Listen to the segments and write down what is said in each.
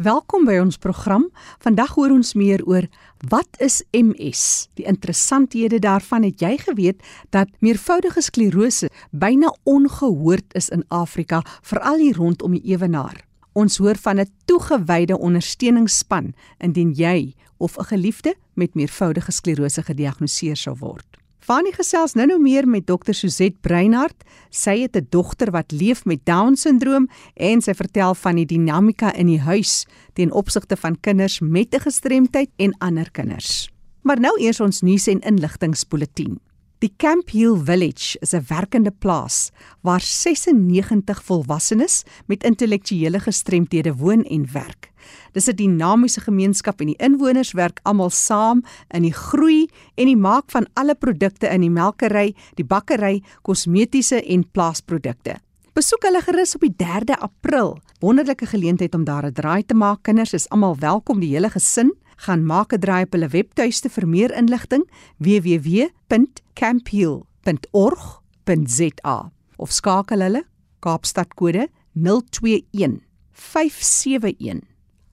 Welkom by ons program. Vandag hoor ons meer oor wat is MS? Die interessanthede daarvan het jy geweet dat meervoudige sklerose byna ongehoord is in Afrika, veral hier rondom die ewenaar. Ons hoor van 'n toegewyde ondersteuningsspan indien jy of 'n geliefde met meervoudige sklerose gediagnoseer sou word. Fanie gesels nou nou meer met dokter Suzette Breinhart. Sy het 'n dogter wat leef met Down-sindroom en sy vertel van die dinamika in die huis ten opsigte van kinders met 'n gestremdheid en ander kinders. Maar nou eers ons nuus en inligtingspulsatie. Die Camp Hill Village is 'n werkende plaas waar 96 volwassenes met intellektuele gestremthede woon en werk. Dis 'n dinamiese gemeenskap en die inwoners werk almal saam in die groei en die maak van alle produkte in die melkery, die bakkery, kosmetiese en plaasprodukte. Besoek hulle gerus op die 3de April. Wonderlike geleentheid om daar 'n draai te maak. Kinders is almal welkom, die hele gesin. Gaan maak 'n draai op hulle webtuiste vir meer inligting www.camphill.org.za of skakel hulle Kaapstad kode 021 571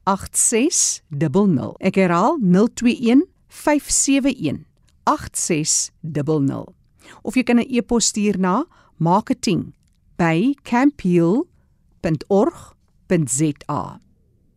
8600. Ek herhaal 021 571 8600. Of jy kan 'n e-pos stuur na marketing@camphil.org.za.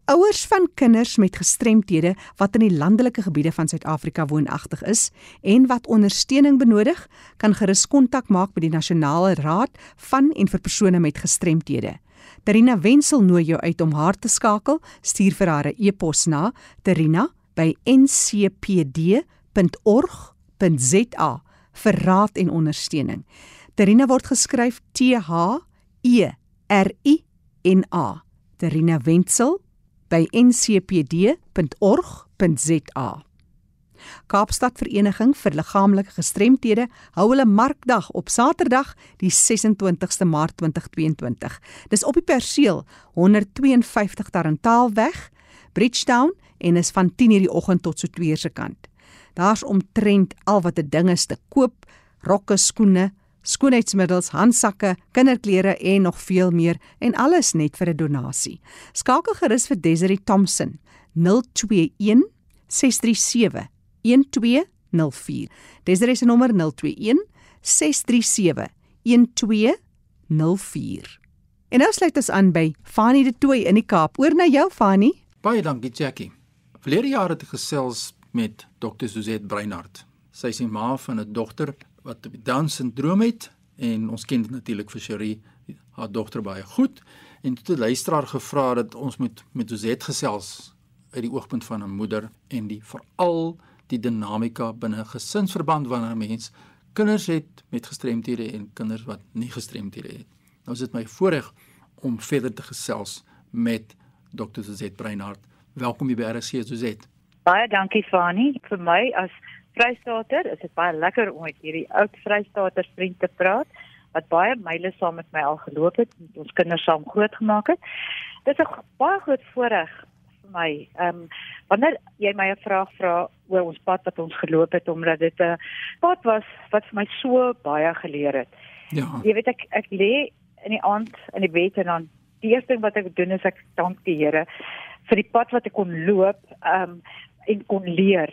Ouers van kinders met gestremthede wat in die landelike gebiede van Suid-Afrika woonagtig is en wat ondersteuning benodig, kan gerus kontak maak by die Nasionale Raad van en vir persone met gestremthede. Terina Wenzel nooi jou uit om haar te skakel. Stuur vir haar 'n e-pos na terina@ncpd.org.za vir raad en ondersteuning. Terina word geskryf T H E R I N A. Terina Wenzel by ncpd.org.za. Kaapstad Vereniging vir Liggaamlike Gestremthede hou hulle markdag op Saterdag die 26ste Maart 2022. Dis op die perseel 152 Tarantaalweg, Bridgetown en is van 10:00 die oggend tot so 2:00 se kant. Daar's omtrent al wat 'n ding is te koop: rokke, skoene, skoonheidsmiddels, handsakke, kinderklere en nog veel meer en alles net vir 'n donasie. Skakel gerus vir Desiree Thompson 021 637 1204. Desiree se nommer 021 637 1204. En nou sluit ons aan by Fanie de Tooi in die Kaap. Oor na jou Fanie. Baie dankie Jackie. Verlede jaar het ek gesels met Dr. Suzette Breinhart. Sy is die ma van 'n dogter wat Down-sindroom het en ons ken natuurlik vir Cherie, haar dogter baie goed. En toe het die luisteraar gevra dat ons moet met Suzette gesels uit die oogpunt van 'n moeder en die veral die dinamika binne 'n gesinsverband wanneer 'n mens kinders het met gestremthede en kinders wat nie gestremthede het. Nou is dit my voorreg om verder te gesels met Dr. Suzette Breinhart. Welkom by RC Suzette. Baie dankie Fani. Vir my as Vrystater is dit baie lekker om met hierdie oud Vrystater vriend te praat wat baie myle saam met my al geloop het en ons kinders saam grootgemaak het. Dit is 'n baie groot voorreg vir my. Ehm um, wanneer jy my 'n vraag vra oor ons pad wat ons geloop het omdat dit 'n pad was wat vir my so baie geleer het. Ja. Jy weet ek ek lê in die aand in die bed en dan die eerste ding wat ek doen is ek dank die Here vir die pad wat ek kon loop um, en kon leer.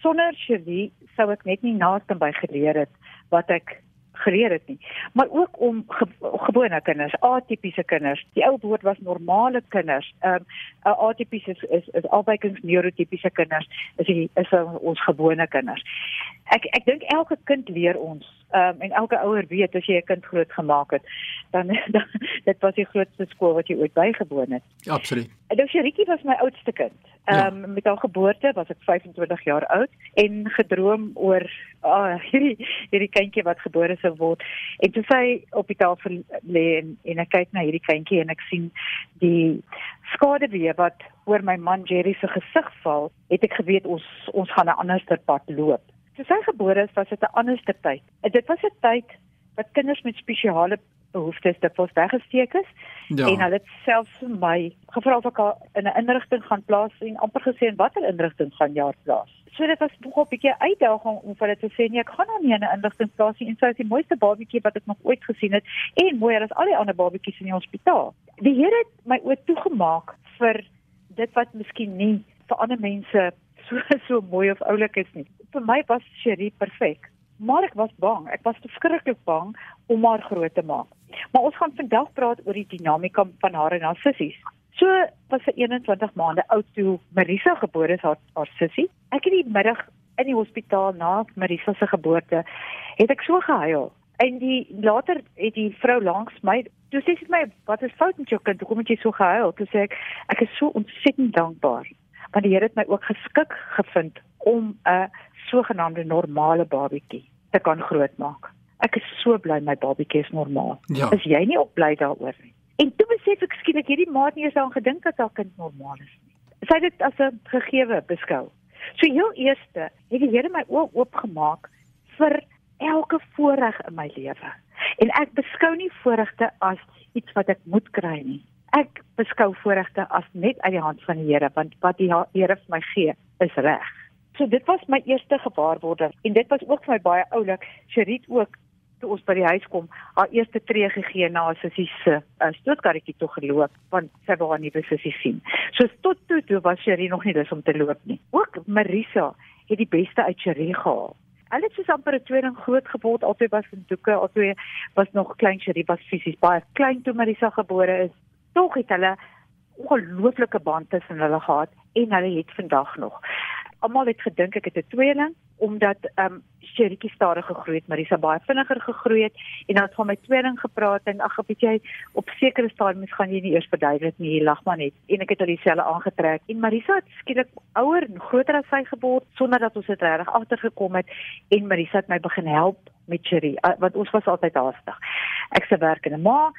Sonder Cherie sou ek net nie naaste by geleer het wat ek geleer het nie. Maar ook om ge gewone kinders, atipiese kinders. Die ou woord was normale kinders. Ehm um, atipies is is, is albykings neurotipiese kinders. Is die, is ons gewone kinders. Ek ek dink elke kind leer ons. Ehm um, en elke ouer weet as jy 'n kind grootgemaak het, dan, dan dit was die grootste skool wat jy ooit bygewoon het. Ja, absoluut. En dus Rietjie was my oudste kind. Ehm um, ja. met haar geboorte was ek 25 jaar oud en gedroom oor ah, hierdie hierdie kindjie wat gebore sou word. En toe sy op die tafel lê en en ek kyk na hierdie kindjie en ek sien die skaduwee wat oor my man Jerry se gesig val, het ek geweet ons ons gaan 'n anderster pad loop. Toe sy gebore is, was dit 'n anderste tyd. Dit was 'n tyd wat kinders met spesiale behoeftes dit was weggesteek is ja. en hulle het selfs vir my gevra of ek in 'n inrigting gaan plaas en amper gesê in watter inrigting gaan jaar plaas. So dit was nog 'n bietjie uitdaging om vir hulle te sê nee, ek gaan nou nie in 'n inrigting plaas nie en sy is die mooiste babatjie wat ek nog ooit gesien het en mooier as al die ander babatjies in die hospitaal. Die Here het my oë toegemaak vir dit wat miskien nie vir ander mense so so mooi of oulik is nie. Vir my was Cherie perfek. Maar ek was bang. Ek was verskriklik bang om haar groot te maak. Maar ons gaan vandag praat oor die dinamika van haar en haar sissies. So was sy 21 maande oud toe Marisa gebore is haar haar sussie. Ek het die middag in die hospitaal na Marisa se geboorte het ek so gehuil. En die later het die vrou langs my, toe sê sy my, "Wat is fout met jou kind? Hoekom het jy so gehuil?" Toe sê ek, "Ek is so ontsettend dankbaar want die Here het my ook geskik gevind om 'n sogenaamde normale babatjie te kan grootmaak. Ek is so bly my babatjie is normaal. Ja. Is jy nie op bly daaroor nie? En toe besef ek skielik hierdie maat nie eens daaraan gedink dat haar kind normaal is nie. Sy het dit as 'n gegewe beskou. So heel eerste het die Here my oë oopgemaak vir elke voorreg in my lewe. En ek beskou nie voorregte as iets wat ek moet kry nie. Ek beskou voorregte as net uit die hand van die Here want wat die Here vir my gee is reg. So dit was my eerste gewaarwording en dit was ook vir my baie oulik. Sherit ook toe ons by die huis kom, haar eerste tree gegee na haar sussie se uh, stootkarretjie toe geloop want sy wou haar nuwe sussie sien. So tot toe toe was Sherit nog nie lus om te loop nie. Ook Marisa het die beste uit Sherit gehaal. Hulle het soos amper 'n tweeling groot geword, albei was in doeke, albei was nog klein Sherit was fisies baie klein toe Marisa gebore is. Tog het hulle ongelooflike band tussen hulle gehad en hulle het vandag nog almal het gedink ek het 'n tweeling omdat ehm um, Sheritjie stadig gegroei het, Marisa baie vinniger gegroei het en dan het van my tweeling gepraat en ag, weet jy, op sekere stadiums gaan jy nie eers verduidelik nie, jy lag maar net. En ek het al dieselfde aangetrek en Marisa het skielik ouer en groter as sy geword sonder dat ons dit reg agtergekom het en Marisa het my begin help met Cherie want ons was altyd haastig. Ek se werk en 'n ma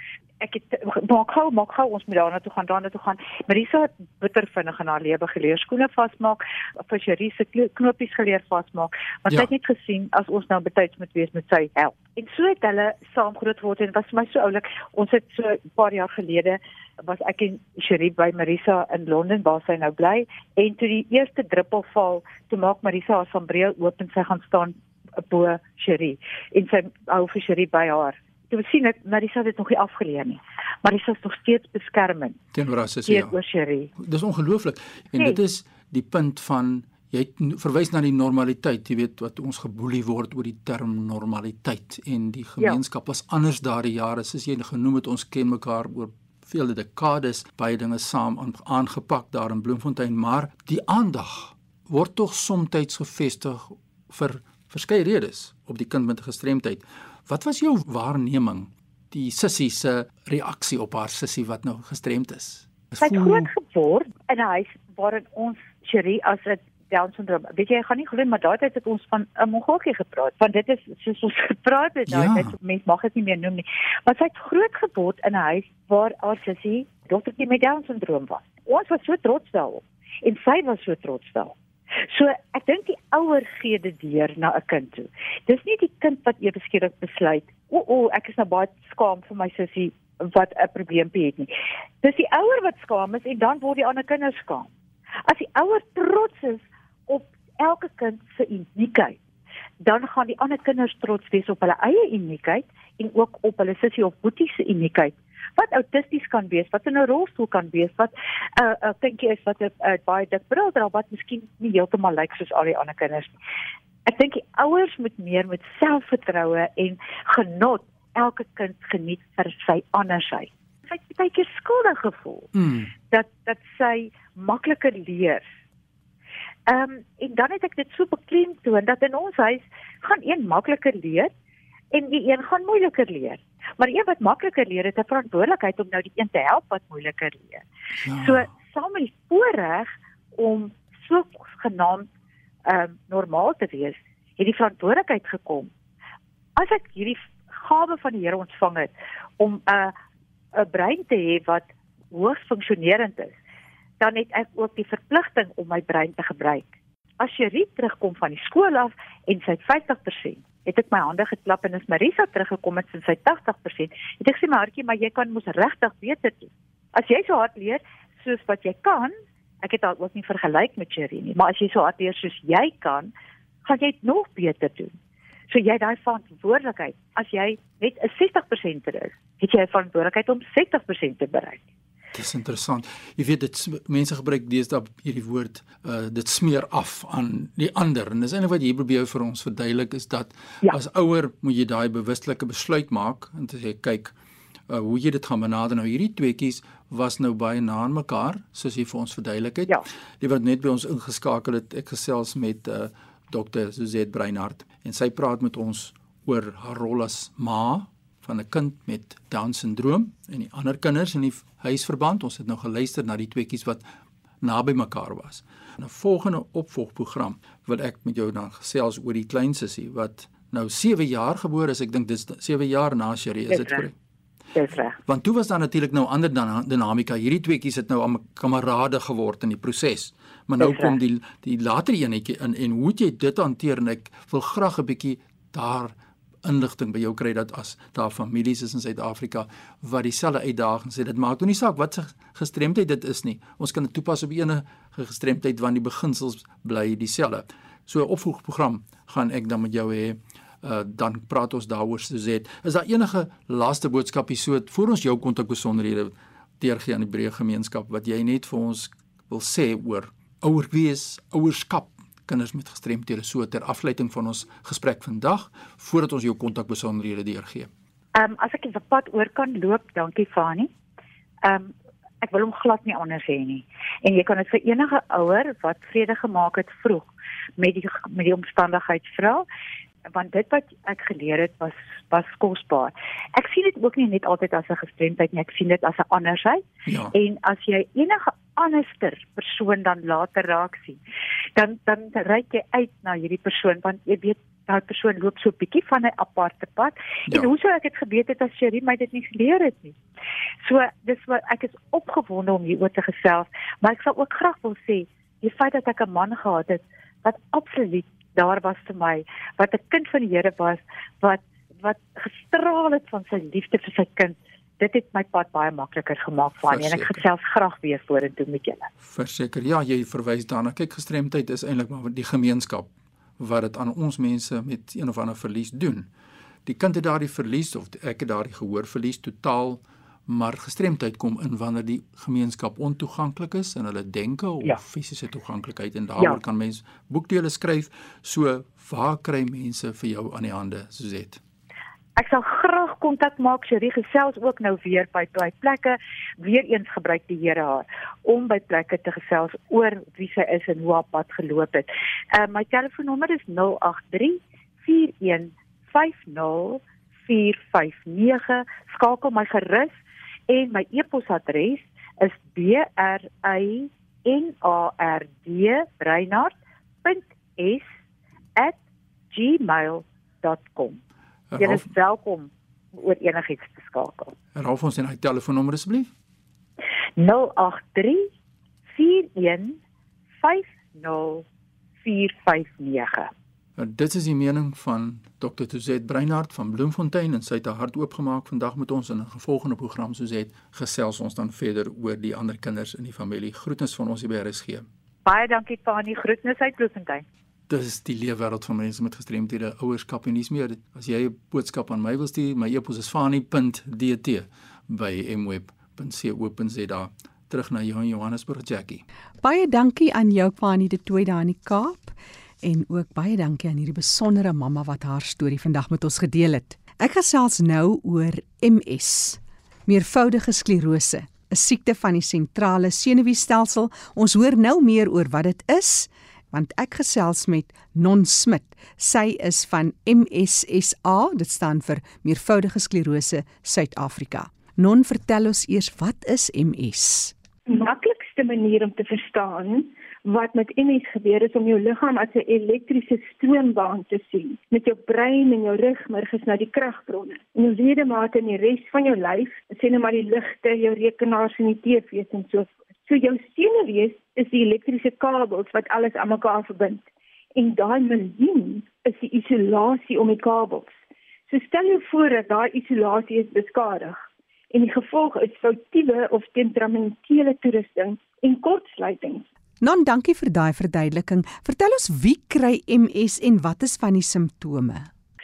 ek het maak gou maak gou ons moet daarna toe gaan daarna toe gaan. Marisa het bitter vinnig in haar lewe geleer skoene vasmaak vir Cherie se knopies geleer vasmaak want ja. sy het net gesien as ons nou betyds moet wees met sy help. En so het hulle saam groot geword en was vir my so oulik. Ons het so 'n paar jaar gelede was ek en Cherie by Marisa in Londen waar sy nou bly en toe die eerste druppel val toe maak Marisa haar sambreel oop en sy gaan staan bo Cherie. En sy hou vir Cherie by haar Jy sien ek Marisa het nog nie afgeleer nie. Marisa is nog steeds beskermend. Teenoor haar sussie. Teenoor Cherie. Dis ongelooflik. En nee. dit is die punt van jy verwys na die normaliteit, jy weet wat ons geboelie word oor die term normaliteit en die ja. gemeenskap ja. was anders daardie jare soos jy genoem het ons ken mekaar oor vele dekades baie dinge saam aangepak daar in Bloemfontein maar die aandag word tog soms gefestig vir verskeie redes op die kind met gestremdheid Wat was jou waarneming die sussie se reaksie op haar sussie wat nou gestremd is? Sy het groot geword in 'n huis waarin ons Cherie as 'n Down syndroom. Weet jy, ek gaan nie glo maar daai tyd het ons van 'n Mongolië gepraat. Want dit is soos ons gepraat het daai ja. tyd, mens mag dit nie meer noem nie. Maar sy het groot geword in 'n huis waar haar sussie dogtertjie met Down syndroom was. Ons was so trots daarop en sy was so trots daarop. So ek dink die ouer gee dit deur na 'n kind toe. Dis nie die kind wat ewe skielik besluit, "O, o, ek is nou baie skaam vir my sussie wat 'n probleempie het nie." Dis die ouer wat skaam is en dan word die ander kinders skaam. As die ouer trots is op elke kind se uniekheid, dan gaan die ander kinders trots wees op hulle eie uniekheid en ook op hulle sussie of boetie se uniekheid wat autisties kan wees, wat in 'n rolstoel kan wees, wat 'n uh, uh, kindjie is wat 'n uh, baie dik bril dra wat miskien nie heeltemal lyk soos al die ander kinders nie. Ek dink die ouers moet meer met selfvertroue en genot elke kind geniet vir sy andersheid. Sy het baie keer skuldig gevoel mm. dat dat sy makliker leer. Ehm um, en dan het ek dit so beklemtoon dat in ons huis gaan een makliker leer en die een gaan moeiliker leer. Maar een wat makliker leer het 'n verantwoordelikheid om nou die een te help wat moeiliker leer. Ja. So saam met die voorreg om so genaamd ehm uh, normaal te wees, het die verantwoordelikheid gekom. As ek hierdie gawe van die Here ontvang het om 'n uh, 'n brein te hê wat hoogs funksionerend is, dan het ek ook die verpligting om my brein te gebruik. As rit terugkom van die skool af en sy 50% het ek my hande geklap en as Marisa teruggekom het sin sy 80%, het ek sê my hartjie, maar jy kan mos regtig beter doen. As jy so hard leer soos wat jy kan, ek het al ook nie vergelyk met Cherie nie, maar as jy so hard leer soos jy kan, gaan jy dit nog beter doen. So jy daai verantwoordelikheid, as jy net 'n 60% is, het jy verantwoordelikheid om 60% te bereik. Dis interessant. Jy weet dit mense gebruik deesdae hierdie woord uh dit smeer af aan die ander en dis eintlik wat jy probeer vir ons verduidelik is dat ja. as ouer moet jy daai bewustelike besluit maak en te sê kyk uh hoe jy dit gaan benader nou hierdie tweeetjies was nou baie na aan mekaar soos jy vir ons verduidelik het. Ja. Die wat net by ons ingeskakel het ek gesels met uh Dr. Suzette Breinhardt en sy praat met ons oor haar rol as ma van 'n kind met down syndroom en die ander kinders in die huisverband. Ons het nou geluister na die tweeetjies wat naby mekaar was. In 'n volgende opvolgprogram wil ek met jou dan gesels oor die klein sussie wat nou 7 jaar gebore is. Ek dink dis 7 jaar na Sherry, is dit korrek? Dis reg. Want toe was daar natuurlik nou ander dinamika. Hierdie tweeetjies het nou aan kamerade geword in die proses. Maar nou kom die die later enetjie in en hoe jy dit hanteer en ek wil graag 'n bietjie daar inligting by jou kry dat as daar families is in Suid-Afrika wat dieselfde uitdagings het. Dit maak nie saak wat se gestremdheid dit is nie. Ons kan dit toepas op enige gestremdheid want die beginsels bly dieselfde. So 'n opvoedprogram gaan ek dan met jou hê. Uh, dan praat ons daaroor soos dit. Is daar enige laaste boodskapie so voor ons jou kontak besonderhede deurgee aan die breë gemeenskap wat jy net vir ons wil sê oor ouer wees, ouerskap kinders met gestremthede so ter afleiding van ons gesprek vandag voordat ons jou kontak besonderhede deurgee. Ehm um, as ek 'n pad oor kan loop, dankie Fani. Ehm um, ek wil hom glad nie anders hê nie. En jy kan dit vir enige ouer wat vrede gemaak het vroeg met die met die omstandigheid vra want dit wat ek geleer het was was kosbaar. Ek sien dit ook nie net altyd as 'n gestremdheid nie, ek sien dit as 'n andersheid. Ja. En as jy enige anderster persoon dan later raak sien, dan dan reik jy uit na hierdie persoon want jy weet daai persoon loop so 'n bietjie van 'n aparte pad. Ja. En hoe sou ek dit geweet het as Sherry my dit nie geleer het nie? So dis wat ek is opgewonde om hieroor te gesels, maar ek sal ook graag wil sê die feit dat ek 'n man gehad het wat absoluut daar was vir my, wat 'n kind van die Here was, wat wat gestraal het van sy liefde vir sy kind dit het my pad baie makliker gemaak van en ek gesels graag weer vorentoe met julle. Verseker. Ja, jy verwys daarna. Kyk, gestremdheid is eintlik maar die gemeenskap wat dit aan ons mense met een of ander verlies doen. Die kind het daardie verlies of ek het daardie gehoor verlies totaal maar gestremdheid kom in wanneer die gemeenskap ontoeganklik is en hulle denke of ja. fisiese toeganklikheid en daaroor ja. kan mens boekdele skryf so waar kry mense vir jou aan die hande dit Ek sal graag kontak maak, Cherie gesels ook nou weer by by plekke. Weereens gebruik die Here haar om by plekke te gesels oor wie sy is en hoe haar pad geloop het. Uh my telefoonnommer is 083 4150459. Skakel my gerus en my e-posadres is breinard.s@gmail.com. Jy is welkom oor enigiets te skakel. Herhaal ons en hy telefoonnommer asseblief. 083 41 50459. En dit is die mening van Dr. Tuzet Breinhardt van Bloemfontein en sy het haar hart oopgemaak vandag met ons in 'n volgende program soos het gesels ons dan verder oor die ander kinders in die familie. Groetnis van ons hier by RSG. Baie dankie Fani, groetnis uit Bloemfontein dis die leefwêreld van mense met gestremthede, ouerskap en dis meer. As jy 'n boodskap aan my wil stuur, my e-pos is fani.dt by mweb.co.za. Terug na jou in Johannesburg, Jackie. Baie dankie aan jou Fani de Tooi daar in die Kaap en ook baie dankie aan hierdie besondere mamma wat haar storie vandag met ons gedeel het. Ek gesels nou oor MS, meervoudige sklerose, 'n siekte van die sentrale senuweestelsel. Ons hoor nou meer oor wat dit is want ek gesels met Non Smit. Sy is van MSSA, dit staan vir meervoudige sklerose Suid-Afrika. Non, vertel ons eers wat is MS? Die maklikste manier om te verstaan wat met MS gebeur is om jou liggaam as 'n elektriese stroombaan te sien met jou brein en jou rugmurg na die kragbronne en jou ledemate en die res van jou lyf sien nou maar die ligte jou rekenaars en die TV's en so So jou senuwees is die elektriese kabels wat alles aan mekaar verbind. En daai miljoen is die isolasie om die kabels. So stel jou voor dat daai isolasie is beskadig en die gevolg is foutiewe of temperamentele toerusting en kortsluitings. Non, dankie vir daai verduideliking. Vertel ons wie kry MS en wat is van die simptome?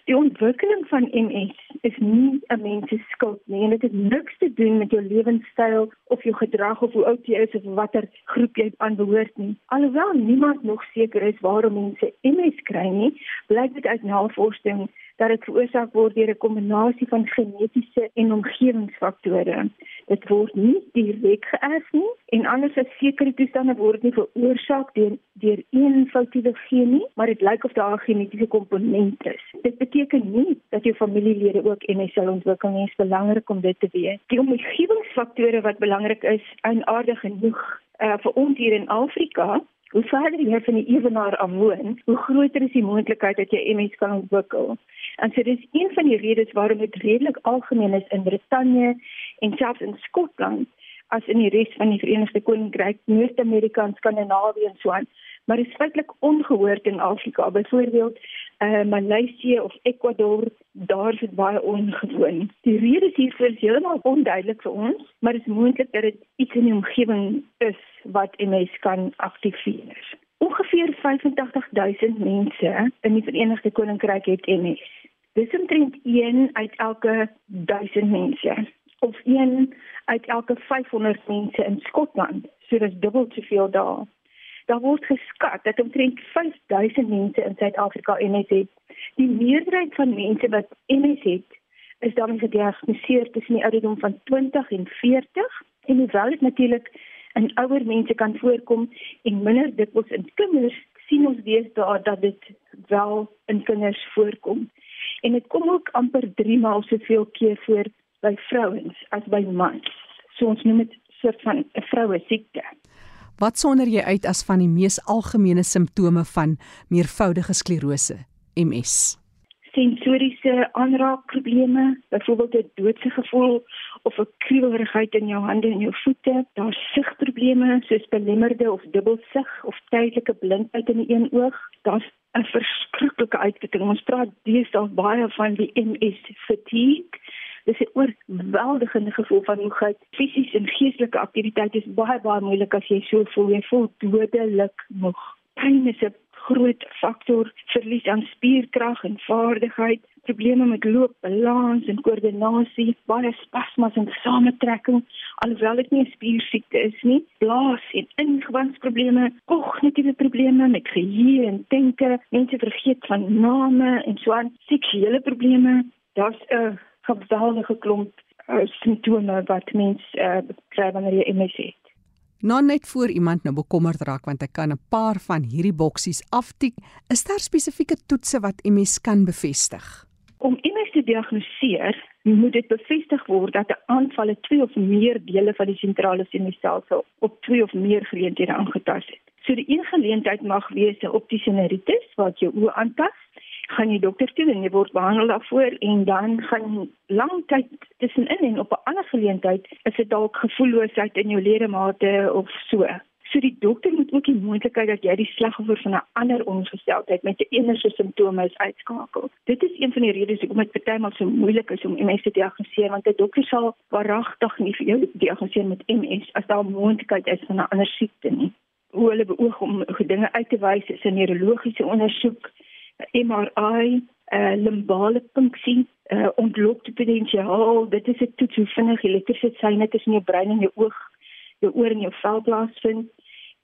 Die ontwikkeling van MS is nie 'n mens se skuld nie en dit het niks te doen met jou lewenstyl of jou gedrag of hoe oud jy is of watter groep jy aanbehoort nie. Alhoewel niemand nog seker is waarom mense MS kry nie, blyk dit uit navorsing dat dit veroorsaak word deur 'n kombinasie van genetiese en omgewingsfaktore. Dit word nie direk geërf nie en anders as sekere toestande word nie veroorsaak deur deur een foutiewe geen nie, maar dit lyk of daar 'n genetiese komponent is. Dit beteken nie dat jou familielede ook MS sal ontwikkel nie, dit is belangrik om dit te weet. Die omgewingsfaktore wat belangrik is, en aardig genoeg uh, vir ons hier in Afrika Hoe verder jy van die ewenaar af woon, hoe groter is die moontlikheid dat jy MS kan ontwikkel. En so dis een van die redes waarom dit redelik algemeen is in Brittanje en selfs in Skotland as in die res van die Verenigde Koninkryk, Noord-Amerika en Skandinawië en so aan. Maar is feitelik ongehoord in Afrika, byvoorbeeld eh uh, Maleisië of Ecuador, daar is dit baie ongewoon. Die rede hiervoor is heeltemal onduidelik vir ons, maar is moontlik dat dit iets in die omgewing is wat MS kan aktiveer. Ongeveer 85000 mense in die Verenigde Koninkryk het MS. Dis omtrent 1 uit elke 1000 mense of 1 uit elke 500 mense in Skotland. So dis dubbel soveel daar. Daar word geskat dat omtrent 5000 mense in Suid-Afrika MS het. Die meerderheid van mense wat MS het, is dan gediagnoseer tussen die ouderdom van 20 en 40 en hoewel dit natuurlik in ouer mense kan voorkom en minder dikwels in kinders, sien ons deesdae dat dit wel in kinders voorkom en dit kom ook amper 3 maal soveel keer voor by vrouens as by mans. So ons noem dit soort van 'n vroue siekte. Wat sonder jy uit as van die mees algemene simptome van meervoudige sklerose, MS? Sensoriese aanraakprobleme, byvoorbeeld 'n doodse gevoel of 'n kriebelrigheid in jou hande en jou voete. Daar's sigprobleme soos belemmerde of dubbelsig of tydelike blindheid in die een oog. Daar's 'n verskriklike uitputting. Ons praat deesdae baie van die MS fatigue. Dis 'n oorweldigende gevoel van moegheid. Fisies en geestelike aktiwiteit is baie baie moeilik as jy so voel. Jy voel dodelik moeg. Pyn is 'n groot faktor, verlies aan spierkrag en vaardigheid, probleme met loop, balans en koördinasie, baie spasmas en samentrekking, alhoewel dit nie 'n spiersiekte is nie, blaas en ingewandprobleme, kognitiewe probleme met geheue en denke, mense vergeet van name en so aan, seksuele probleme, daar's 'n geweldige klomp uh, simptome wat mense uh, kry wanneer jy MS het. Nou net voor iemand nou bekommerd raak want hy kan 'n paar van hierdie boksies aftik, is daar spesifieke toetse wat MS kan bevestig. Om MS te diagnoseer, moet dit bevestig word dat 'n aanval in twee of meer dele van die sentrale senuistelsel op twee of meer geleenthede aangetast het. So die een geleentheid mag wees 'n optiese neuritis wat jou oë aantas gaan jy dokter toe en jy word behandel daarvoor en dan gaan lang tyd tussenin en op 'n ander geleentheid is dit dalk gevoelloosheid in jou ledemate of so. So die dokter moet ook die moontlikheid dat jy die slagoffer van 'n ander ongesteldheid met 'n enige simptome is uitskakel. Dit is een van die redes hoekom dit partymal so moeilik is om MS te diagnoseer want 'n dokter sal waaragtig nie vir jou diagnoseer met MS as daar 'n moontlikheid is van 'n ander siekte nie. Hoe hulle beoog om dinge uit te wys is 'n neurologiese ondersoek MRI, uh, limbale funksie, uh, ontlokte potensiaal. Dit is 'n toets hoe vinnig elektriese seine tussen jou brein en jou oog, jou oor en jou vel plaasvind.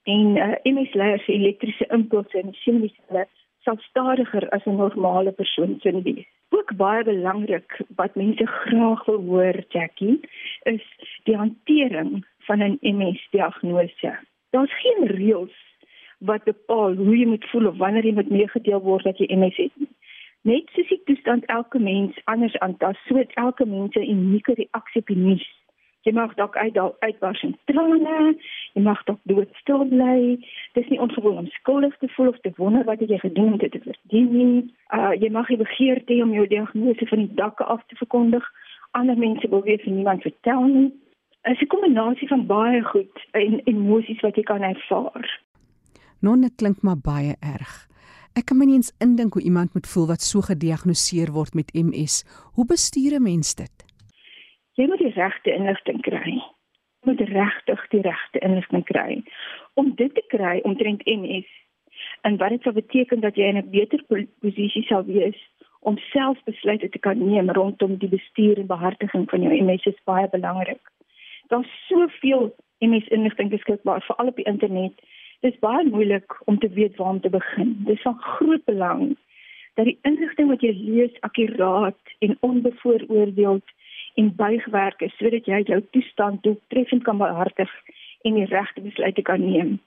En uh, MS leier se elektriese impulse in die senuweestelsel sal stadiger as 'n normale persoon sou wees. Ook baie belangrik wat mense graag wil hoor, Jackie, is die hantering van 'n MS-diagnose. Daar's geen reëls wat bepaal hoe jy moet voel of wanneer jy moet meegedeel word dat jy MS het. Net soos die toestand elke mens anders aantas, so het elke mens 'n unieke reaksie op die nuus. Jy mag dalk uit uitbars in trane, jy mag dalk doodstil bly. Dit is nie ongewoon om skuldig te voel of te wonder wat jy gedoen het te verdien nie. Uh jy mag nie begeer hê om jou diagnose van die dakke af te verkondig. Ander mense wil weer vir niemand vertel nie. Dit is 'n kombinasie van baie goed en emosies wat jy kan ervaar. Nonne klink maar baie erg. Ek kan my nie eens indink hoe iemand moet voel wat so gediagnoseer word met MS. Hoe bestuur 'n mens dit? Jy moet die regte inligting kry. Jy moet regtig die regte inligting kry om dit te kry omtrent MS en wat dit sou beteken dat jy in 'n beter posisie sal wees om self besluite te kan neem rondom die bestuur en behartiging van jou MS is baie belangrik. Daar's soveel MS inligting beskikbaar veral op die internet. Dit is baie moeilik om te weet waar om te begin. Dit is van groot belang dat die inligting wat jy lees akkuraat en onbevooroordeeld en bygewerk is sodat jy jou toestand doeltreffend kan behartig en die regte besluite kan neem.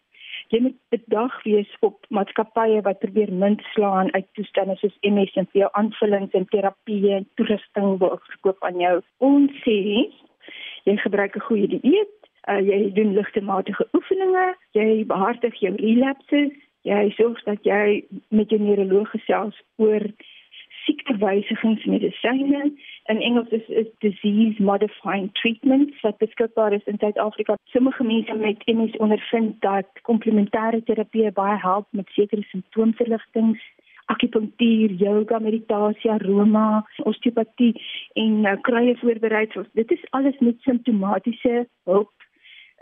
Jy moet bedag wees op maatskappye wat probeer munt slaan uit toestande soos MS en vir jou aanvullings en terapie en toerusting wil verkoop aan jou. Ons sê jy gebruik 'n goeie dieet, uh, jy doen ligtematige oefeninge, jy behartig jou relapses, jy sorg dat jy met jou neuroloog gesels oor siektewysigingsmedisyne in Engels is, is disease modifying treatments wat beskikbaar is in Suid-Afrika. Sommige mense met MS ondervind dat komplementêre terapie baie help met sekere simptoomverligtings akupunktuur, yoga, meditasie, aroma, osteopatie en uh, kruie voorbereidsels. Dit is alles met simptomatiese hulp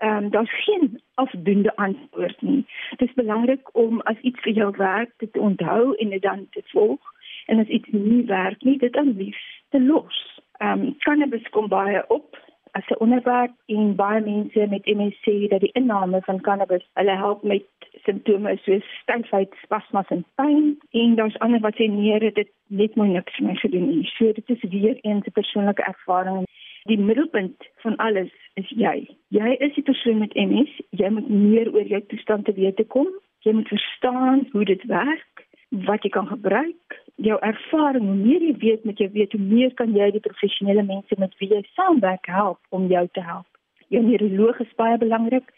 ehm um, daar's geen afdoende antwoord nie. Dit is belangrik om as iets vir jou werk dit te onthou en dit dan te volg en as iets nie werk nie, dit dan lief te los. Ehm um, cannabis kom baie op as 'n onderwerp en baie mense met MS sê dat die inname van cannabis hulle help met simptome soos styfheid, spasmas en pyn en daar's ander wat sê nee, dit net mooi niks my gedoen nie. So dit is weer 'n persoonlike ervaring. Die middelpunt van alles is jy. Jy is die persoon met MS. Jy moet meer oor jou toestand te weet kom. Jy moet verstaan hoe dit werk, wat jy kan gebruik, jou ervaring, hoe meer jy weet met jou weet, hoe meer kan jy die professionele mense met wie jy saamwerk help om jou te help. Jou neuroloog is baie belangrik.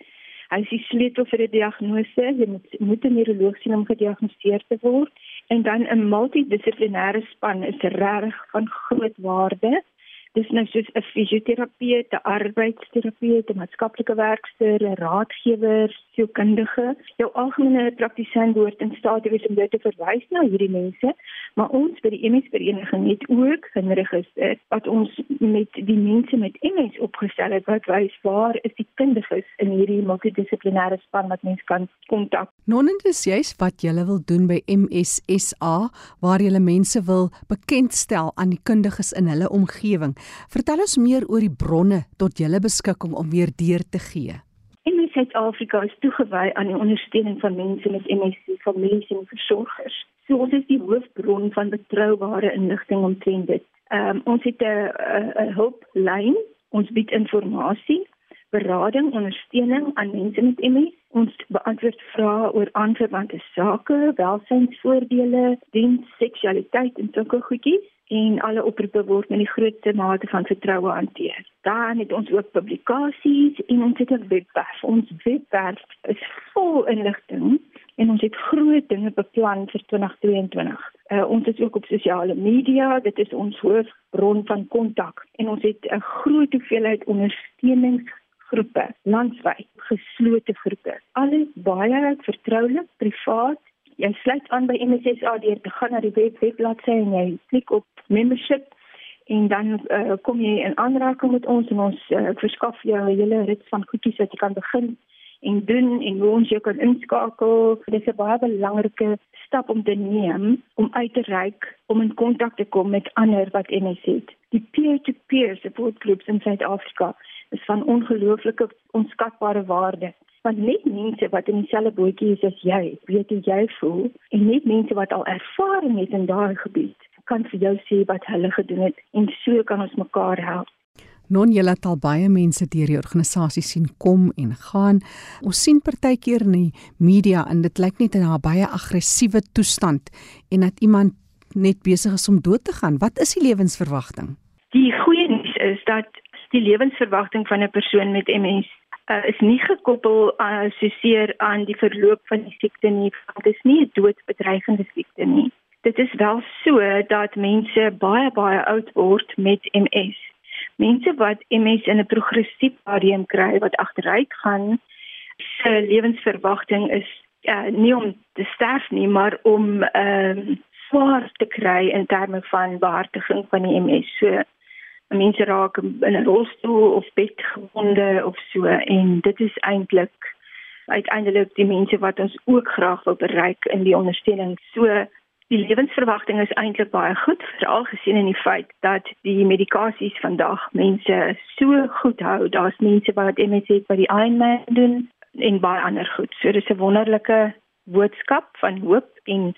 Hy is die sleutel vir 'n diagnose. Jy moet moet 'n neuroloog sien om gediagnoseer te word en dan 'n multidissiplinêre span is regtig van groot waarde dis nou soos 'n fisioterapeut, 'n arbeidsterapeut, 'n maatskaplike werker, 'n raadgewer, sielkundige. Jou algemene praktisyn behoort in staat te wees om jou te verwys na hierdie mense, maar ons by die MS vereniging het ook 'n register wat ons met die mense met MS opgestel het wat wys waar is die kundiges in hierdie multidissiplinêre span wat mens kan kontak. Nonend is juist wat jy wil doen by MSSA waar jy mense wil bekendstel aan die kundiges in hulle omgewing. Vertel ons meer oor die bronne tot julle beskikking om weer deur te gee. In Suid-Afrika is toegewy aan die ondersteuning van mense met MS, families en versorgers. So ons is die hoofbron van betroubare inligting omtrent dit. Ehm um, ons het 'n hulplyn, ons bied inligting, berading, ondersteuning aan mense met MS. Ons beantwoord vrae oor aanverwante sake, welsynsvoordele, diens, seksualiteit en sulke goedjies en alle oproepe word met die grootste mate van vertroue hanteer. Dan het ons ook publikasies en ons het 'n webwerf. Ons webwerf is vol inligting en ons het groot dinge beplan vir 2022. Uh, ons is ook op sosiale media, dit is ons hoofbron van kontak en ons het 'n groot hoeveelheid ondersteuningsgroepe landwyd, geslote groepe. Alles baie vertroulik, privaat jy sluit aan by MSSA deur te gaan na die web webbladsy en jy klik op membership en dan uh, kom jy in aanraking met ons en ons uh, verskaf jou 'n hele rit van goedjies wat jy kan begin en doen en hoe ons jou kan inskakel. Dit is 'n baie belangrike stap om te neem om uit te reik om in kontak te kom met ander wat MS het. Die peer-to-peer support groups in Suid-Afrika is van ongelooflike onskatbare waarde want net mense wat in dieselfde bootjie is as jy, weet hoe jy voel en net mense wat al ervaring het in daardie gebied kan vir jou sê wat hulle gedoen het en so kan ons mekaar help. Non jy laat al baie mense deur die organisasie sien kom en gaan. Ons sien partykeer in die media en dit lyk net 'n baie aggressiewe toestand en dat iemand net besig is om dood te gaan. Wat is die lewensverwagting? Die goeie nuus is dat die lewensverwagting van 'n persoon met MS uh, is nie gekoppel uh, soseer aan die verloop van die siekte nie. Dit is nie 'n doodsbedreigende siekte nie. Dit is wel so dat mense baie baie oud word met MS. Mense wat MS in 'n progressiewe stadium kry wat agteruit gaan, se lewensverwagting is uh, nie om te sterf nie, maar om ehm um, swaar te kry in terme van behartiging van die MS. So mense raak in 'n rolstoel of bedgebonde of so en dit is eintlik uiteindelik die mense wat ons ook graag wil bereik in die ondersteuning. So Die lewensverwagting is eintlik baie goed, veral gesien in die feit dat die medikasies vandag mense so goed hou. Daar's mense wat MS het by die Ironman doen en baie ander goed. So dis 'n wonderlike boodskap van hoop en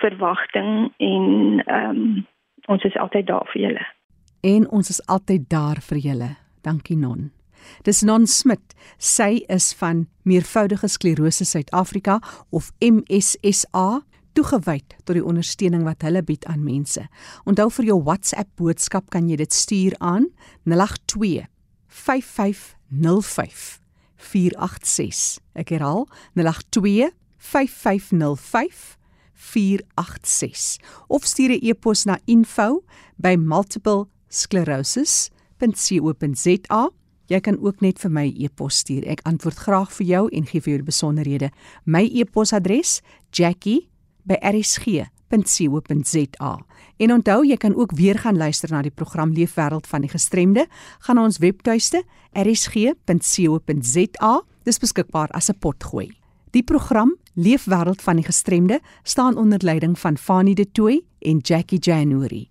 verwagting en ehm um, ons is altyd daar vir julle. En ons is altyd daar vir julle. Dankie Non. Dis Non Smit. Sy is van meervoudige sklerose Suid-Afrika of MSSA toegewyd tot die ondersteuning wat hulle bied aan mense. Onthou vir jou WhatsApp boodskap kan jy dit stuur aan 082 5505 486. Ek herhaal 082 5505 486 of stuur 'n e-pos na info@multiplesclerosis.co.za. Jy kan ook net vir my e-pos stuur. Ek antwoord graag vir jou en gee vir jou die besonderhede. My e-posadres: jackie by rsg.co.za. En onthou, jy kan ook weer gaan luister na die program Leefwêreld van die Gestremde. Gaan na ons webtuiste rsg.co.za. Dis beskikbaar as 'n potgooi. Die program Leefwêreld van die Gestremde staan onder leiding van Fanie De Tooy en Jackie January.